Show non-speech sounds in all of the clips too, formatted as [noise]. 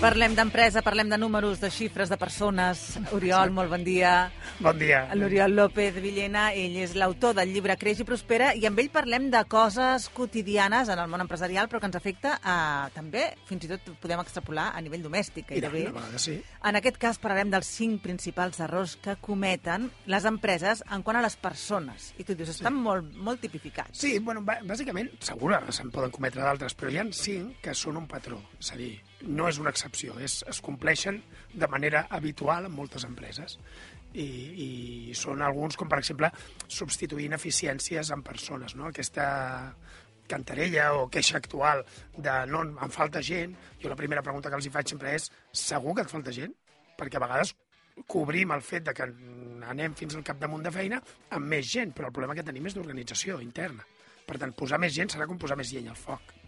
Parlem d'empresa, parlem de números, de xifres, de persones. Oriol, molt bon dia. Bon dia. L'Oriol López Villena, ell és l'autor del llibre Creix i Prospera, i amb ell parlem de coses quotidianes en el món empresarial, però que ens afecta a, també, fins i tot podem extrapolar a nivell domèstic, I una vegada sí. En aquest cas parlarem dels cinc principals errors que cometen les empreses en quant a les persones. I tu dius, estan molt, molt tipificats. Sí, bueno, bà- bàsicament, segur que se'n poden cometre d'altres, però hi ha cinc que són un patró. És a dir, no és una excepció, és, es compleixen de manera habitual en moltes empreses. I, i són alguns, com per exemple, substituir ineficiències en persones, no? Aquesta cantarella o queixa actual de no, em falta gent, jo la primera pregunta que els hi faig sempre és segur que et falta gent? Perquè a vegades cobrim el fet de que anem fins al capdamunt de feina amb més gent, però el problema que tenim és d'organització interna. Per tant, posar més gent serà com posar més llenya al foc.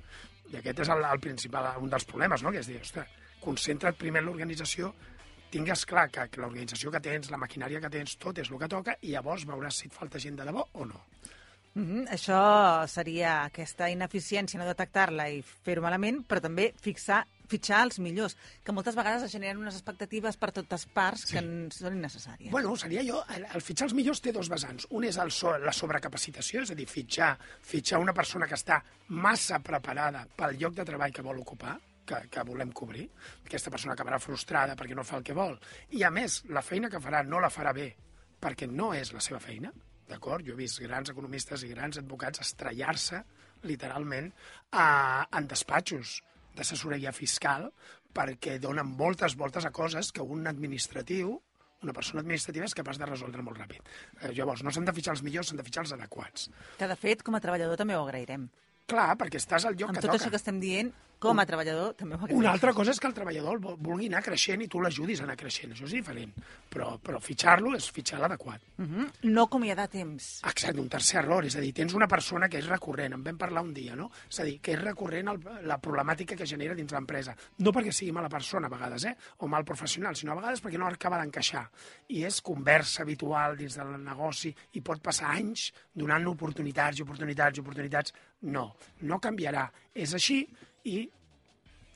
I aquest és el, el principal, un dels problemes, no? que és dir, ostres, concentra't primer en l'organització, tingues clar que, que l'organització que tens, la maquinària que tens, tot és el que toca, i llavors veuràs si et falta gent de debò o no. Mm -hmm. Això seria aquesta ineficiència, no detectar-la i fer-ho malament, però també fixar fitxar els millors, que moltes vegades es generen unes expectatives per totes parts sí. que en són innecessàries. Bueno, seria jo, el, el fitxar els millors té dos vessants. Un és el so, la sobrecapacitació, és a dir, fitxar, fitxar una persona que està massa preparada pel lloc de treball que vol ocupar, que, que volem cobrir. Aquesta persona acabarà frustrada perquè no fa el que vol. I, a més, la feina que farà no la farà bé perquè no és la seva feina, d'acord? Jo he vist grans economistes i grans advocats estrellar-se, literalment, a, en despatxos d'assessoria fiscal perquè donen moltes voltes a coses que un administratiu una persona administrativa és capaç de resoldre molt ràpid. Eh, llavors, no s'han de fitxar els millors, s'han de fitxar els adequats. Que, de fet, com a treballador també ho agrairem. Clar, perquè estàs al lloc Amb que tot toca. això que estem dient, com a treballador també ho agrairem. Una altra cosa és que el treballador vulgui anar creixent i tu l'ajudis a anar creixent. Això és diferent. Però, però fitxar-lo és fitxar l'adequat. Uh -huh. No acomiadar temps. Exacte, un tercer error. És a dir, tens una persona que és recurrent, en vam parlar un dia, no? És a dir, que és recurrent el, la problemàtica que genera dins l'empresa. No perquè sigui mala persona, a vegades, eh? o mal professional, sinó a vegades perquè no acaba d'encaixar. I és conversa habitual dins del negoci i pot passar anys donant oportunitats i oportunitats i oportunitats. No, no canviarà. És així i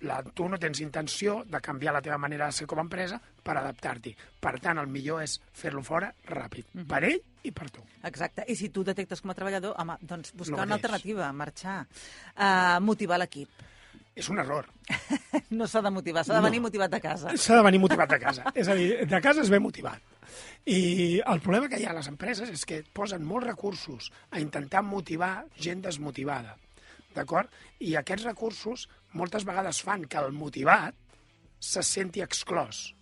la, tu no tens intenció de canviar la teva manera de ser com a empresa per adaptar-t'hi. Per tant, el millor és fer-lo fora ràpid, Mhm. per ell i per tu. Exacte. I si tu detectes com a treballador, home, doncs buscar una alternativa, marxar. Uh, motivar l'equip. És un error. [laughs] No s'ha de motivar, s'ha de No. venir motivat a casa. S'ha de venir motivat de casa. és a dir, de casa es ve motivat. I el problema que hi ha a les empreses és que posen molts recursos a intentar motivar gent desmotivada. D'acord? I aquests recursos moltes vegades fan que el motivat se senti exclòs.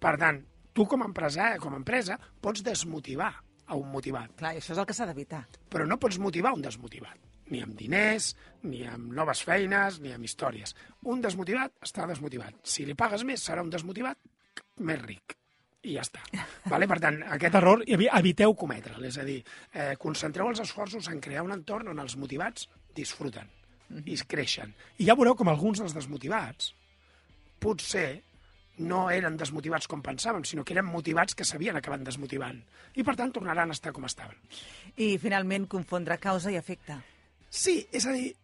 Per tant, tu com a empresari, com a empresa, pots desmotivar a un motivat, Clar, això és el que s'ha d'evitar. però no pots motivar un desmotivat. Ni amb diners, ni amb noves feines, ni amb històries. Un desmotivat està desmotivat. Si li pagues més, serà un desmotivat més ric. I ja està. Vale? Per tant, aquest error evi- eviteu cometre'l. És a dir, eh, concentreu els esforços en crear un entorn on els motivats disfruten i creixen. I ja veureu com alguns dels desmotivats potser no eren desmotivats com pensàvem, sinó que eren motivats que s'havien acabat desmotivant. I, per tant, tornaran a estar com estaven. I, finalment, confondre causa i efecte. Sí, és a dir,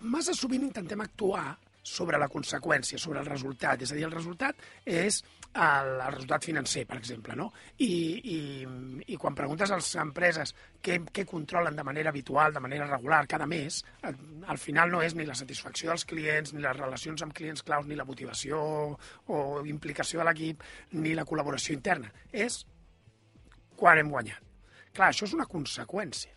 massa sovint intentem actuar sobre la conseqüència, sobre el resultat. És a dir, el resultat és el, el resultat financer, per exemple, no? I, i, i quan preguntes a les empreses què, què controlen de manera habitual, de manera regular, cada mes, al, al final no és ni la satisfacció dels clients, ni les relacions amb clients claus, ni la motivació o implicació de l'equip, ni la col·laboració interna. És quan hem guanyat. Clar, això és una conseqüència.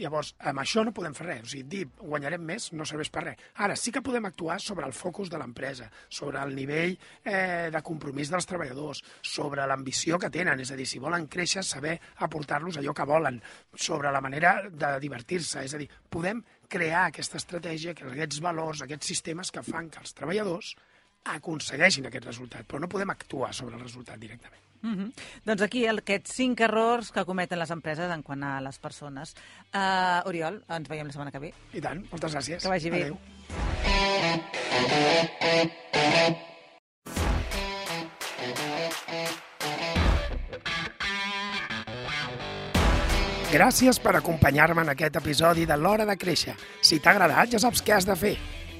Llavors, amb això no podem fer res. O sigui, dir guanyarem més no serveix per res. Ara, sí que podem actuar sobre el focus de l'empresa, sobre el nivell eh, de compromís dels treballadors, sobre l'ambició que tenen, és a dir, si volen créixer, saber aportar-los allò que volen, sobre la manera de divertir-se, és a dir, podem crear aquesta estratègia, aquests valors, aquests sistemes que fan que els treballadors aconsegueixin aquest resultat, però no podem actuar sobre el resultat directament. Mm -hmm. Doncs aquí aquests cinc errors que cometen les empreses en quant a les persones. Uh, Oriol, ens veiem la setmana que ve. I tant, moltes gràcies. Que vagi bé. Adéu. Gràcies per acompanyar-me en aquest episodi de l'Hora de Créixer. Si t'ha agradat, ja saps què has de fer.